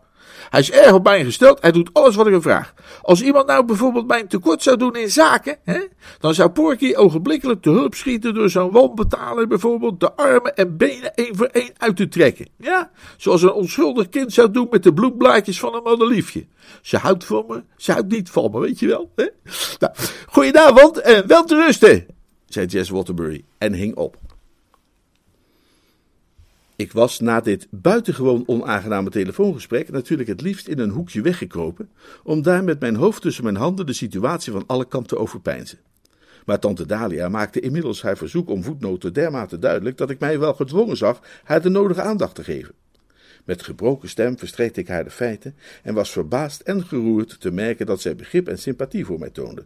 Hij is erg op mij gesteld. Hij doet alles wat ik hem vraag. Als iemand nou bijvoorbeeld mij tekort zou doen in zaken, hè, dan zou Porky ogenblikkelijk te hulp schieten door zo'n wanbetaler bijvoorbeeld de armen en benen één voor één uit te trekken. Ja, zoals een onschuldig kind zou doen met de bloemblaadjes van een madeliefje. Ze houdt van me, ze houdt niet van me, weet je wel. Hè? Nou, goedenavond en wel te rusten, zei Jess Waterbury en hing op. Ik was na dit buitengewoon onaangename telefoongesprek natuurlijk het liefst in een hoekje weggekropen, om daar met mijn hoofd tussen mijn handen de situatie van alle kanten te overpeinzen. Maar tante Dalia maakte inmiddels haar verzoek om voetnoten dermate duidelijk dat ik mij wel gedwongen zag haar de nodige aandacht te geven. Met gebroken stem verstreekte ik haar de feiten en was verbaasd en geroerd te merken dat zij begrip en sympathie voor mij toonde.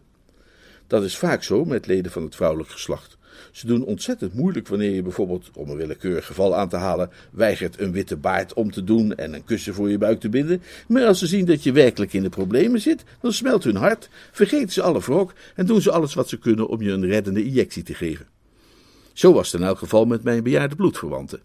Dat is vaak zo met leden van het vrouwelijk geslacht. Ze doen ontzettend moeilijk wanneer je bijvoorbeeld, om een willekeurig geval aan te halen, weigert een witte baard om te doen en een kussen voor je buik te binden. Maar als ze zien dat je werkelijk in de problemen zit, dan smelt hun hart, vergeten ze alle wrok en doen ze alles wat ze kunnen om je een reddende injectie te geven. Zo was het in elk geval met mijn bejaarde bloedverwanten.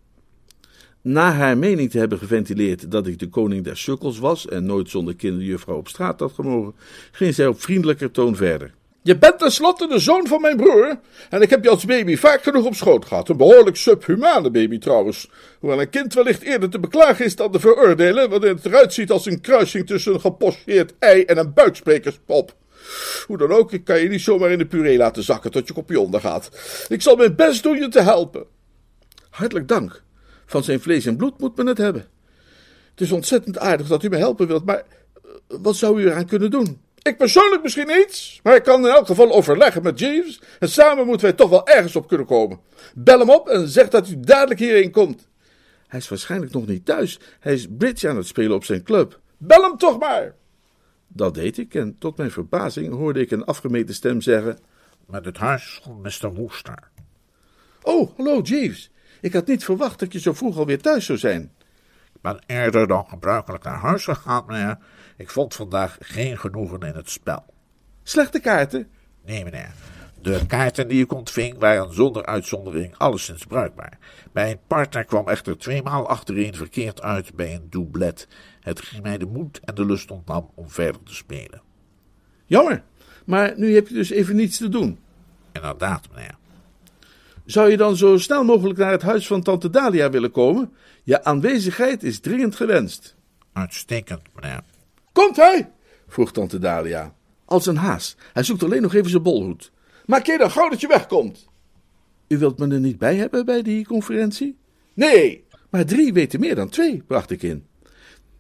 Na haar mening te hebben geventileerd dat ik de koning der sukkels was en nooit zonder kinderjuffrouw op straat had gemogen, ging zij op vriendelijker toon verder. Je bent tenslotte de zoon van mijn broer. En ik heb je als baby vaak genoeg op schoot gehad. Een behoorlijk subhumane baby trouwens. Hoewel een kind wellicht eerder te beklagen is dan te veroordelen. Wanneer het eruit ziet als een kruising tussen een gepocheerd ei en een buiksprekerspop. Hoe dan ook, ik kan je niet zomaar in de puree laten zakken tot je kopje ondergaat. Ik zal mijn best doen je te helpen. Hartelijk dank. Van zijn vlees en bloed moet men het hebben. Het is ontzettend aardig dat u me helpen wilt, maar eh, wat zou u eraan kunnen doen? Ik persoonlijk misschien niets, maar ik kan in elk geval overleggen met Jeeves en samen moeten wij toch wel ergens op kunnen komen. Bel hem op en zeg dat u dadelijk hierheen komt. Hij is waarschijnlijk nog niet thuis. Hij is bridge aan het spelen op zijn club. Bel hem toch maar! Dat deed ik en tot mijn verbazing hoorde ik een afgemeten stem zeggen: Met het huis van Mr. Wooster. Oh, hallo Jeeves. Ik had niet verwacht dat je zo vroeg alweer thuis zou zijn. Ben eerder dan gebruikelijk naar huis gegaan, meneer. Ik vond vandaag geen genoegen in het spel. Slechte kaarten? Nee, meneer. De kaarten die ik ontving waren zonder uitzondering alleszins bruikbaar. Mijn partner kwam echter tweemaal achtereen verkeerd uit bij een doublet. Het ging mij de moed en de lust ontnam om verder te spelen. Jammer, maar nu heb je dus even niets te doen. Inderdaad, meneer. Zou je dan zo snel mogelijk naar het huis van tante Dalia willen komen? Je aanwezigheid is dringend gewenst. Uitstekend, meneer. Komt hij? vroeg tante Dalia. Als een haas. Hij zoekt alleen nog even zijn bolhoed. Maak je dan gauw dat je wegkomt. U wilt me er niet bij hebben bij die conferentie? Nee, maar drie weten meer dan twee, bracht ik in.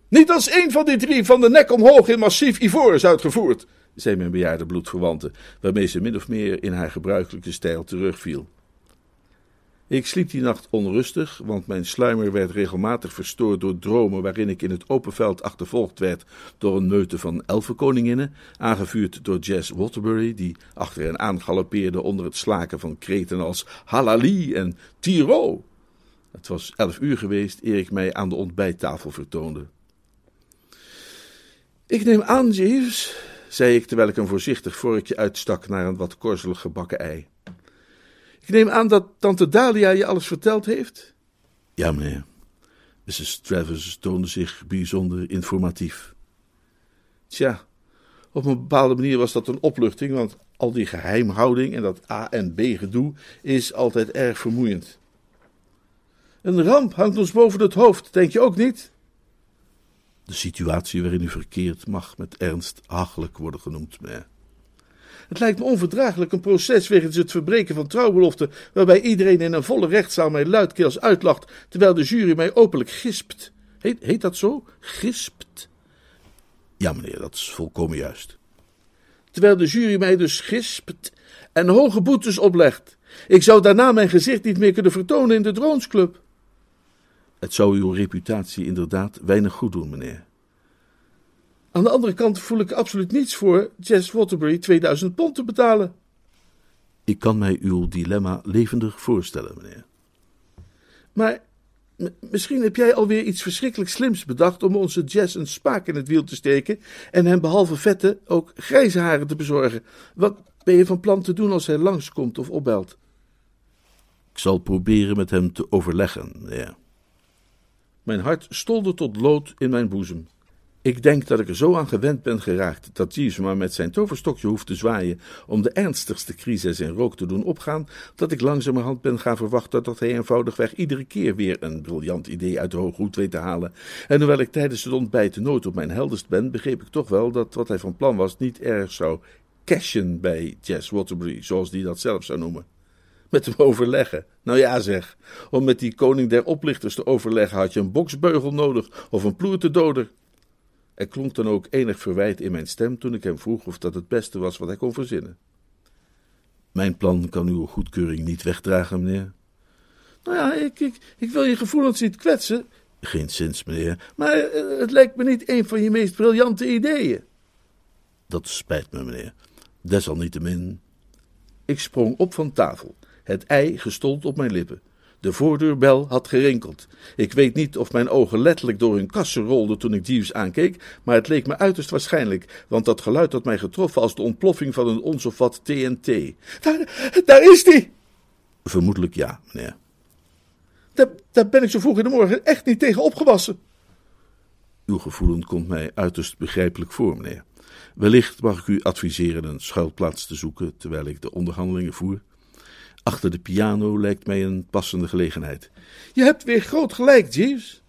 Niet als één van die drie van de nek omhoog in massief ivoor is uitgevoerd, zei mijn bejaarde bloedverwante, waarmee ze min of meer in haar gebruikelijke stijl terugviel. Ik sliep die nacht onrustig, want mijn sluimer werd regelmatig verstoord door dromen waarin ik in het open veld achtervolgd werd door een meute van elfenkoninginnen, aangevuurd door Jess Waterbury, die achter hen aangaloppeerde onder het slaken van kreten als halali en tiro. Het was elf uur geweest eer ik mij aan de ontbijttafel vertoonde. Ik neem aan, Jeeves, zei ik terwijl ik een voorzichtig vorkje uitstak naar een wat korzelig gebakken ei. Ik neem aan dat tante Dalia je alles verteld heeft? Ja, meneer. Mrs. Travers toonde zich bijzonder informatief. Tja, op een bepaalde manier was dat een opluchting, want al die geheimhouding en dat A en B gedoe is altijd erg vermoeiend. Een ramp hangt ons boven het hoofd, denk je ook niet? De situatie waarin u verkeert mag met ernst hachelijk worden genoemd, meneer. Het lijkt me onverdraaglijk een proces wegens het verbreken van trouwbeloften, waarbij iedereen in een volle rechtszaal mij luidkeels uitlacht, terwijl de jury mij openlijk gispt. Heet, heet dat zo? Gispt? Ja, meneer, dat is volkomen juist. Terwijl de jury mij dus gispt en hoge boetes oplegt. Ik zou daarna mijn gezicht niet meer kunnen vertonen in de Droonsclub. Het zou uw reputatie inderdaad weinig goed doen, meneer. Aan de andere kant voel ik absoluut niets voor Jess Waterbury 2000 pond te betalen. Ik kan mij uw dilemma levendig voorstellen, meneer. Maar misschien heb jij alweer iets verschrikkelijk slims bedacht om onze Jess een spaak in het wiel te steken en hem behalve vetten ook grijze haren te bezorgen. Wat ben je van plan te doen als hij langskomt of opbelt? Ik zal proberen met hem te overleggen, meneer. Mijn hart stolde tot lood in mijn boezem. Ik denk dat ik er zo aan gewend ben geraakt dat Jeeves maar met zijn toverstokje hoeft te zwaaien om de ernstigste crisis in rook te doen opgaan, dat ik langzamerhand ben gaan verwachten dat hij eenvoudigweg iedere keer weer een briljant idee uit de hoge hoed weet te halen. En hoewel ik tijdens het ontbijt nooit op mijn helderst ben, begreep ik toch wel dat wat hij van plan was niet erg zou cashen bij Jess Waterbury, zoals die dat zelf zou noemen. Met hem overleggen. Nou ja, zeg. Om met die koning der oplichters te overleggen had je een boksbeugel nodig of een ploertedoder. Er klonk dan ook enig verwijt in mijn stem toen ik hem vroeg of dat het beste was wat hij kon verzinnen. Mijn plan kan uw goedkeuring niet wegdragen, meneer. Nou ja, ik, ik, ik wil je gevoelens niet kwetsen. Geen zins, meneer. Maar eh, het lijkt me niet een van je meest briljante ideeën. Dat spijt me, meneer. Desalniettemin. Ik sprong op van tafel, het ei gestold op mijn lippen. De voordeurbel had gerinkeld. Ik weet niet of mijn ogen letterlijk door hun kassen rolden toen ik Jeeves aankeek, maar het leek me uiterst waarschijnlijk, want dat geluid had mij getroffen als de ontploffing van een ons of wat TNT. Daar, daar is die! Vermoedelijk ja, meneer. Daar, daar ben ik zo vroeg in de morgen echt niet tegen opgewassen. Uw gevoelen komt mij uiterst begrijpelijk voor, meneer. Wellicht mag ik u adviseren een schuilplaats te zoeken terwijl ik de onderhandelingen voer. Achter de piano lijkt mij een passende gelegenheid. Je hebt weer groot gelijk, Jeeves.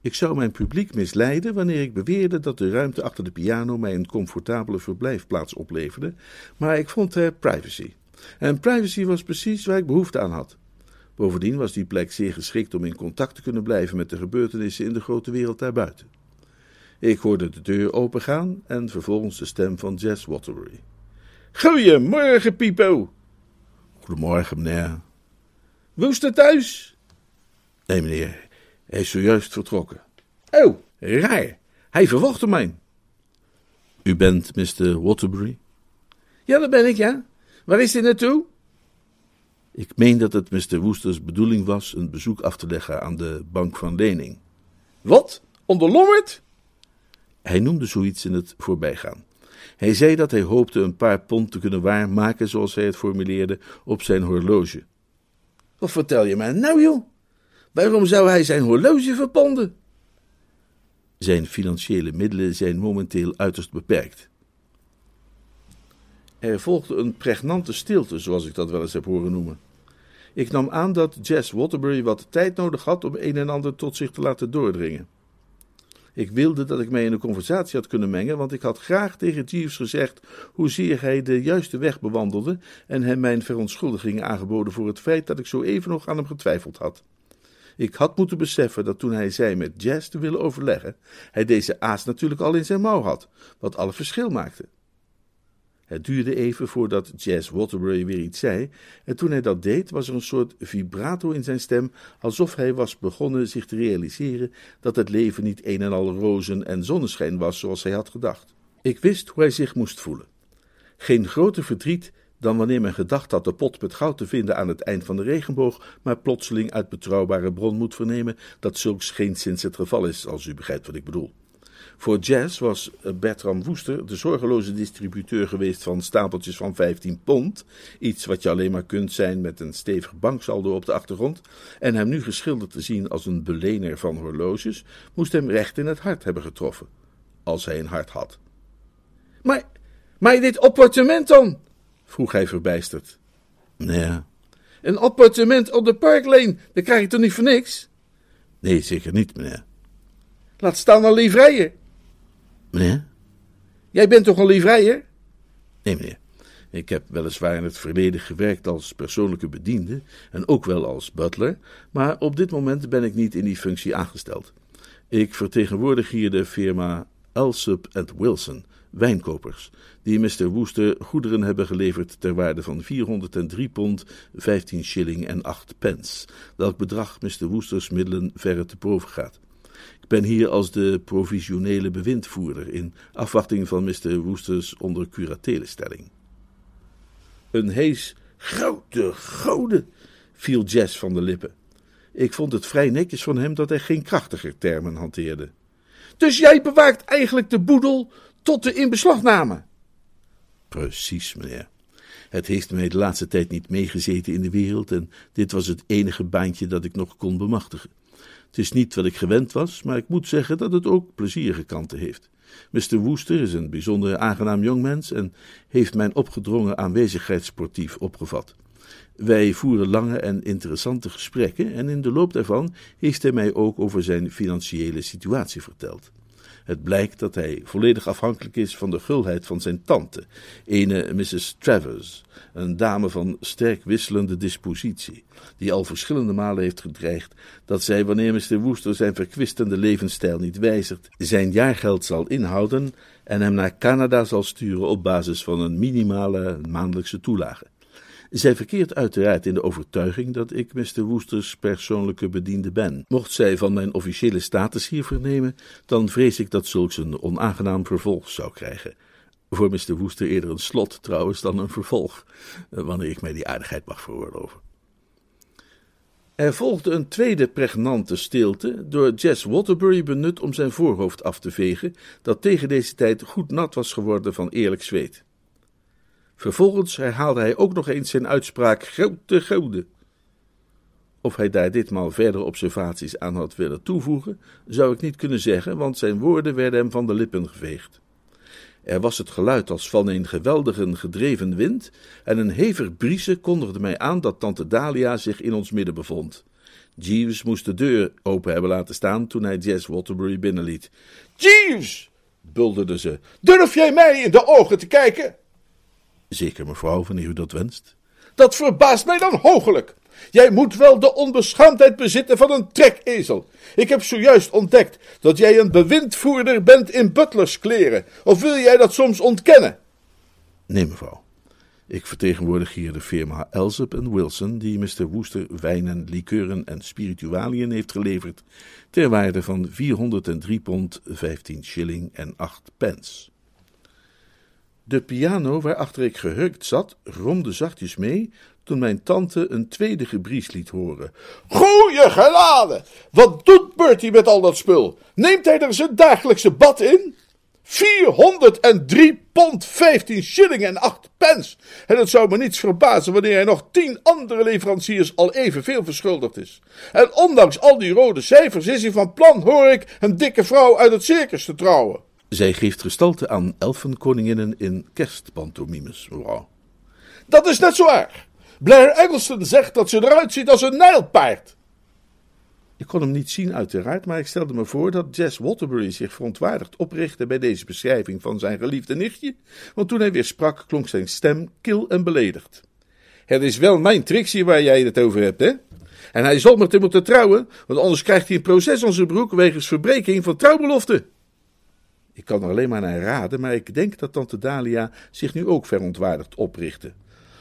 Ik zou mijn publiek misleiden wanneer ik beweerde dat de ruimte achter de piano mij een comfortabele verblijfplaats opleverde, maar ik vond er privacy. En privacy was precies waar ik behoefte aan had. Bovendien was die plek zeer geschikt om in contact te kunnen blijven met de gebeurtenissen in de grote wereld daarbuiten. Ik hoorde de deur opengaan en vervolgens de stem van Jess Waterbury. Goedemorgen, Pipo. Goedemorgen, meneer. Woester thuis? Nee, meneer. Hij is zojuist vertrokken. Oh, raar. Hij verwachtte mij. U bent Mr. Waterbury? Ja, dat ben ik, ja. Waar is hij naartoe? Ik meen dat het Mr. Woesters bedoeling was een bezoek af te leggen aan de bank van lening. Wat? Onder Lommerd? Hij noemde zoiets in het voorbijgaan. Hij zei dat hij hoopte een paar pond te kunnen waarmaken, zoals hij het formuleerde, op zijn horloge. Wat vertel je mij nou, joh? Waarom zou hij zijn horloge verponden? Zijn financiële middelen zijn momenteel uiterst beperkt. Er volgde een pregnante stilte, zoals ik dat wel eens heb horen noemen. Ik nam aan dat Jess Waterbury wat tijd nodig had om een en ander tot zich te laten doordringen. Ik wilde dat ik mij in de conversatie had kunnen mengen, want ik had graag tegen Jeeves gezegd hoezeer hij de juiste weg bewandelde en hem mijn verontschuldigingen aangeboden voor het feit dat ik zo even nog aan hem getwijfeld had. Ik had moeten beseffen dat toen hij zei met Jazz te willen overleggen, hij deze aas natuurlijk al in zijn mouw had, wat alle verschil maakte. Het duurde even voordat Jazz Waterbury weer iets zei, en toen hij dat deed, was er een soort vibrato in zijn stem, alsof hij was begonnen zich te realiseren dat het leven niet een en al rozen en zonneschijn was zoals hij had gedacht. Ik wist hoe hij zich moest voelen. Geen groter verdriet dan wanneer men gedacht had de pot met goud te vinden aan het eind van de regenboog, maar plotseling uit betrouwbare bron moet vernemen dat zulks geen sinds het geval is, als u begrijpt wat ik bedoel. Voor Jazz was eh, Bertram Woester de zorgeloze distributeur geweest van stapeltjes van 15 pond. Iets wat je alleen maar kunt zijn met een stevig banksaldo op de achtergrond. En hem nu geschilderd te zien als een belener van horloges, moest hem recht in het hart hebben getroffen. Als hij een hart had. Maar, maar dit appartement dan? vroeg hij verbijsterd. Nee. Een appartement op de Parklane, dat krijg je toch niet voor niks? Nee, zeker niet, meneer. Laat staan een livreier. Meneer? Jij bent toch een livreier? Nee, meneer. Ik heb weliswaar in het verleden gewerkt als persoonlijke bediende en ook wel als butler, maar op dit moment ben ik niet in die functie aangesteld. Ik vertegenwoordig hier de firma Alsup Wilson, wijnkopers, die Mr. Wooster goederen hebben geleverd ter waarde van 403 pond, 15 shilling en 8 pence, welk bedrag Mr. Woosters middelen verre te boven gaat. Ik ben hier als de provisionele bewindvoerder in afwachting van Mr. Woesters onder curatelestelling. Een hees grote goden viel Jess van de lippen. Ik vond het vrij netjes van hem dat hij geen krachtiger termen hanteerde. Dus jij bewaakt eigenlijk de boedel tot de inbeslagname? Precies, meneer. Het heeft mij de laatste tijd niet meegezeten in de wereld en dit was het enige baantje dat ik nog kon bemachtigen. Het is niet wat ik gewend was, maar ik moet zeggen dat het ook plezierige kanten heeft. Mr. Woester is een bijzonder aangenaam jongmens en heeft mijn opgedrongen aanwezigheid sportief opgevat. Wij voeren lange en interessante gesprekken en in de loop daarvan heeft hij mij ook over zijn financiële situatie verteld. Het blijkt dat hij volledig afhankelijk is van de gulheid van zijn tante, ene Mrs. Travers, een dame van sterk wisselende dispositie, die al verschillende malen heeft gedreigd dat zij, wanneer Mr. Wooster zijn verkwistende levensstijl niet wijzigt, zijn jaargeld zal inhouden en hem naar Canada zal sturen op basis van een minimale maandelijkse toelage. Zij verkeert uiteraard in de overtuiging dat ik Mr. Woesters persoonlijke bediende ben. Mocht zij van mijn officiële status hier vernemen, dan vrees ik dat zulks een onaangenaam vervolg zou krijgen. Voor Mr. Woester eerder een slot trouwens dan een vervolg, eh, wanneer ik mij die aardigheid mag veroorloven. Er volgde een tweede pregnante stilte, door Jess Waterbury benut om zijn voorhoofd af te vegen, dat tegen deze tijd goed nat was geworden van eerlijk zweet. Vervolgens herhaalde hij ook nog eens zijn uitspraak grote gouden. Of hij daar ditmaal verder observaties aan had willen toevoegen, zou ik niet kunnen zeggen, want zijn woorden werden hem van de lippen geveegd. Er was het geluid als van een geweldige gedreven wind, en een hevig briese kondigde mij aan dat tante Dalia zich in ons midden bevond. Jeeves moest de deur open hebben laten staan toen hij Jess Waterbury binnenliet. Jeeves! bulderde ze. Durf jij mij in de ogen te kijken? Zeker, mevrouw, wanneer u dat wenst. Dat verbaast mij dan hoogelijk. Jij moet wel de onbeschaamdheid bezitten van een trekezel. Ik heb zojuist ontdekt dat jij een bewindvoerder bent in butlerskleren. Of wil jij dat soms ontkennen? Nee, mevrouw. Ik vertegenwoordig hier de firma Elsop Wilson, die Mr. Woester wijnen, likeuren en spiritualiën heeft geleverd, ter waarde van 403 pond, 15 shilling en 8 pence. De piano waarachter ik gehurkt zat, romde zachtjes mee toen mijn tante een tweede gebries liet horen. Goeie geladen! Wat doet Bertie met al dat spul? Neemt hij er zijn dagelijkse bad in? 403 pond 15 shilling en 8 pence. En het zou me niets verbazen wanneer hij nog tien andere leveranciers al evenveel verschuldigd is. En ondanks al die rode cijfers is hij van plan, hoor ik, een dikke vrouw uit het circus te trouwen. Zij geeft gestalte aan elfenkoninginnen in kerstpantomimes, mevrouw. Dat is net zo erg. Blair Eggleston zegt dat ze eruit ziet als een nijlpaard. Ik kon hem niet zien, uiteraard, maar ik stelde me voor dat Jess Waterbury zich verontwaardigd oprichtte bij deze beschrijving van zijn geliefde nichtje, want toen hij weer sprak, klonk zijn stem kil en beledigd. Het is wel mijn Trixie waar jij het over hebt, hè? En hij zal met hem moeten trouwen, want anders krijgt hij een proces aan zijn broek wegens verbreking van trouwbelofte. Ik kan er alleen maar naar raden, maar ik denk dat tante Dalia zich nu ook verontwaardigd oprichtte.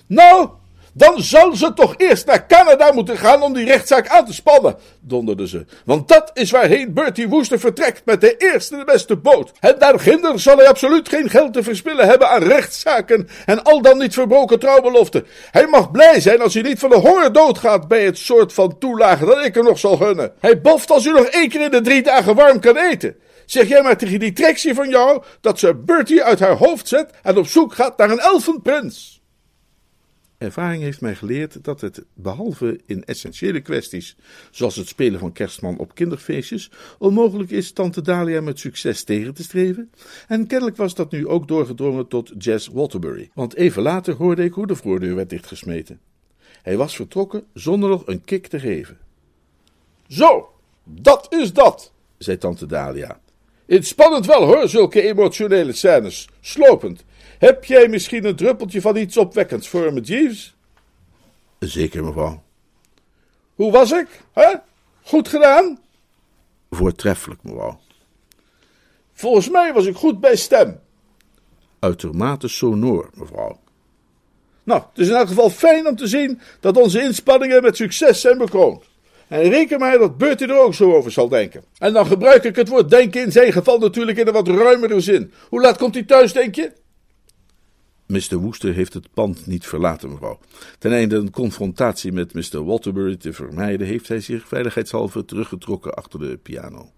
Nou, dan zal ze toch eerst naar Canada moeten gaan om die rechtszaak aan te spannen, donderde ze. Want dat is waarheen Bertie Woester vertrekt met de eerste de beste boot. En daarginder zal hij absoluut geen geld te verspillen hebben aan rechtszaken en al dan niet verbroken trouwbeloften. Hij mag blij zijn als hij niet van de honger doodgaat bij het soort van toelage dat ik er nog zal gunnen. Hij boft als u nog één keer in de drie dagen warm kan eten. Zeg jij maar tegen die treksie van jou dat ze Bertie uit haar hoofd zet en op zoek gaat naar een elfenprins. Ervaring heeft mij geleerd dat het, behalve in essentiële kwesties, zoals het spelen van kerstman op kinderfeestjes, onmogelijk is tante Dalia met succes tegen te streven. En kennelijk was dat nu ook doorgedrongen tot Jess Waterbury, want even later hoorde ik hoe de voordeur werd dichtgesmeten. Hij was vertrokken zonder nog een kik te geven. Zo, dat is dat, zei tante Dalia. Inspannend wel hoor, zulke emotionele scènes. Slopend. Heb jij misschien een druppeltje van iets opwekkends voor me, Jeeves? Zeker, mevrouw. Hoe was ik? Hè? Goed gedaan? Voortreffelijk, mevrouw. Volgens mij was ik goed bij stem. Uitermate sonor, mevrouw. Nou, het is in elk geval fijn om te zien dat onze inspanningen met succes zijn bekroond. En reken maar dat Bertie er ook zo over zal denken. En dan gebruik ik het woord denken in zijn geval natuurlijk in een wat ruimere zin. Hoe laat komt hij thuis, denk je? Mr. Woester heeft het pand niet verlaten, mevrouw. Ten einde een confrontatie met Mr. Waterbury te vermijden, heeft hij zich veiligheidshalve teruggetrokken achter de piano.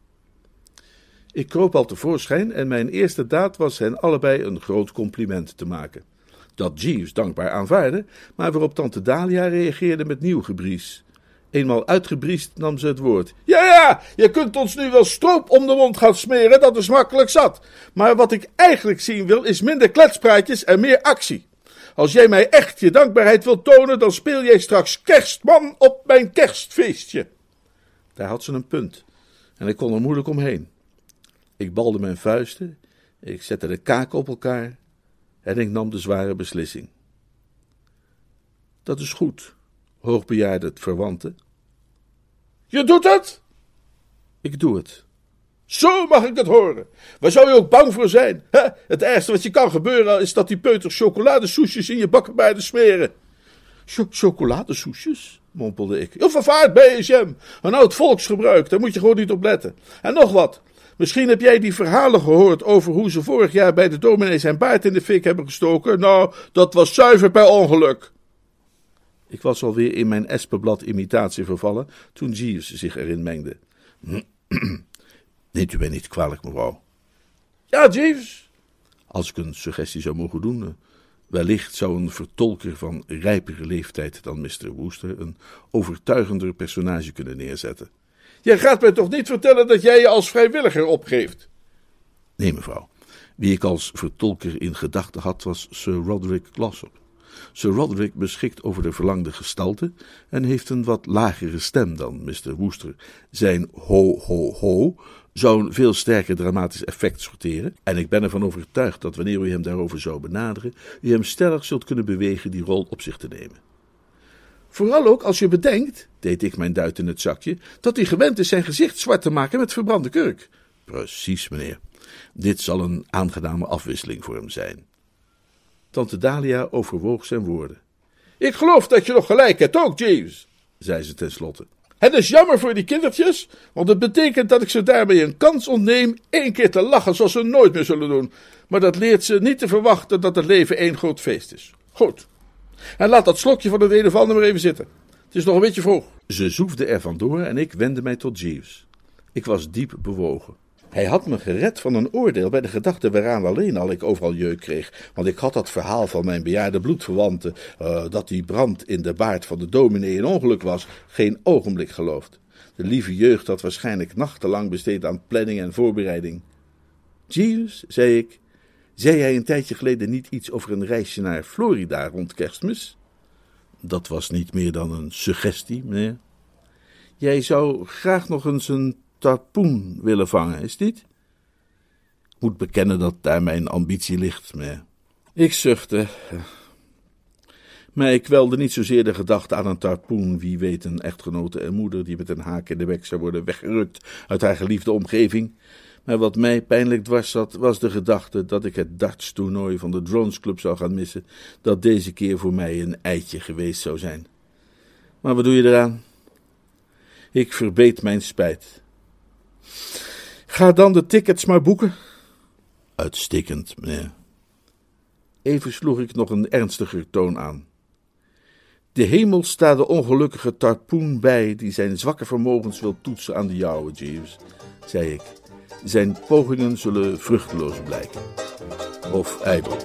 Ik kroop al tevoorschijn en mijn eerste daad was hen allebei een groot compliment te maken. Dat Jeeves dankbaar aanvaarde, maar waarop tante Dalia reageerde met nieuw gebries. Eenmaal uitgebriest nam ze het woord. Ja, ja, je kunt ons nu wel stroop om de mond gaan smeren, dat is makkelijk zat. Maar wat ik eigenlijk zien wil, is minder kletspraatjes en meer actie. Als jij mij echt je dankbaarheid wilt tonen, dan speel jij straks kerstman op mijn kerstfeestje. Daar had ze een punt, en ik kon er moeilijk omheen. Ik balde mijn vuisten, ik zette de kaken op elkaar en ik nam de zware beslissing. Dat is goed, hoogbejaarde verwanten. Je doet het? Ik doe het. Zo mag ik het horen. Waar zou je ook bang voor zijn? Hè? Het ergste wat je kan gebeuren is dat die peuters chocoladesoesjes in je bakkenbeiden smeren. Ch chocoladesoesjes? mompelde ik. Of vervaard BSM. Een oud volksgebruik, daar moet je gewoon niet op letten. En nog wat. Misschien heb jij die verhalen gehoord over hoe ze vorig jaar bij de dominee zijn baard in de fik hebben gestoken. Nou, dat was zuiver per ongeluk. Ik was alweer in mijn espenblad-imitatie vervallen toen Jeeves zich erin mengde. Neemt u mij niet kwalijk, mevrouw? Ja, Jeeves. Als ik een suggestie zou mogen doen, eh, wellicht zou een vertolker van rijpere leeftijd dan Mr. Wooster een overtuigender personage kunnen neerzetten. Jij gaat mij toch niet vertellen dat jij je als vrijwilliger opgeeft? Nee, mevrouw. Wie ik als vertolker in gedachten had, was Sir Roderick Glossop. Sir Roderick beschikt over de verlangde gestalte en heeft een wat lagere stem dan Mr. Wooster. Zijn ho, ho, ho zou een veel sterker dramatisch effect sorteren. En ik ben ervan overtuigd dat wanneer u hem daarover zou benaderen, u hem stellig zult kunnen bewegen die rol op zich te nemen. Vooral ook als je bedenkt, deed ik mijn duit in het zakje, dat hij gewend is zijn gezicht zwart te maken met verbrande kurk. Precies, meneer. Dit zal een aangename afwisseling voor hem zijn. Tante Dalia overwoog zijn woorden. Ik geloof dat je nog gelijk hebt ook, Jeeves, zei ze tenslotte. Het is jammer voor die kindertjes, want het betekent dat ik ze daarmee een kans ontneem één keer te lachen zoals ze nooit meer zullen doen. Maar dat leert ze niet te verwachten dat het leven één groot feest is. Goed. En laat dat slokje van het een of ander maar even zitten. Het is nog een beetje vroeg. Ze zoefde er vandoor en ik wendde mij tot Jeeves. Ik was diep bewogen. Hij had me gered van een oordeel bij de gedachte waaraan alleen al ik overal jeuk kreeg. Want ik had dat verhaal van mijn bejaarde bloedverwanten, uh, dat die brand in de baard van de dominee een ongeluk was, geen ogenblik geloofd. De lieve jeugd had waarschijnlijk nachtenlang besteed aan planning en voorbereiding. Jeeves, zei ik, zei jij een tijdje geleden niet iets over een reisje naar Florida rond kerstmis? Dat was niet meer dan een suggestie, meneer. Jij zou graag nog eens een tarpoen willen vangen, is dit? Ik moet bekennen dat daar mijn ambitie ligt, maar... Ik zuchtte. Ik kwelde niet zozeer de gedachte aan een tarpoen, wie weet een echtgenote en moeder die met een haak in de bek zou worden weggerukt uit haar geliefde omgeving. Maar wat mij pijnlijk dwars zat, was de gedachte dat ik het darts-toernooi van de Drones Club zou gaan missen, dat deze keer voor mij een eitje geweest zou zijn. Maar wat doe je eraan? Ik verbeet mijn spijt. Ga dan de tickets maar boeken. Uitstekend, meneer. Even sloeg ik nog een ernstiger toon aan. De hemel staat de ongelukkige tarpoen bij die zijn zwakke vermogens wil toetsen aan de jouwe, Jeeves, zei ik. Zijn pogingen zullen vruchteloos blijken. Of ijdel.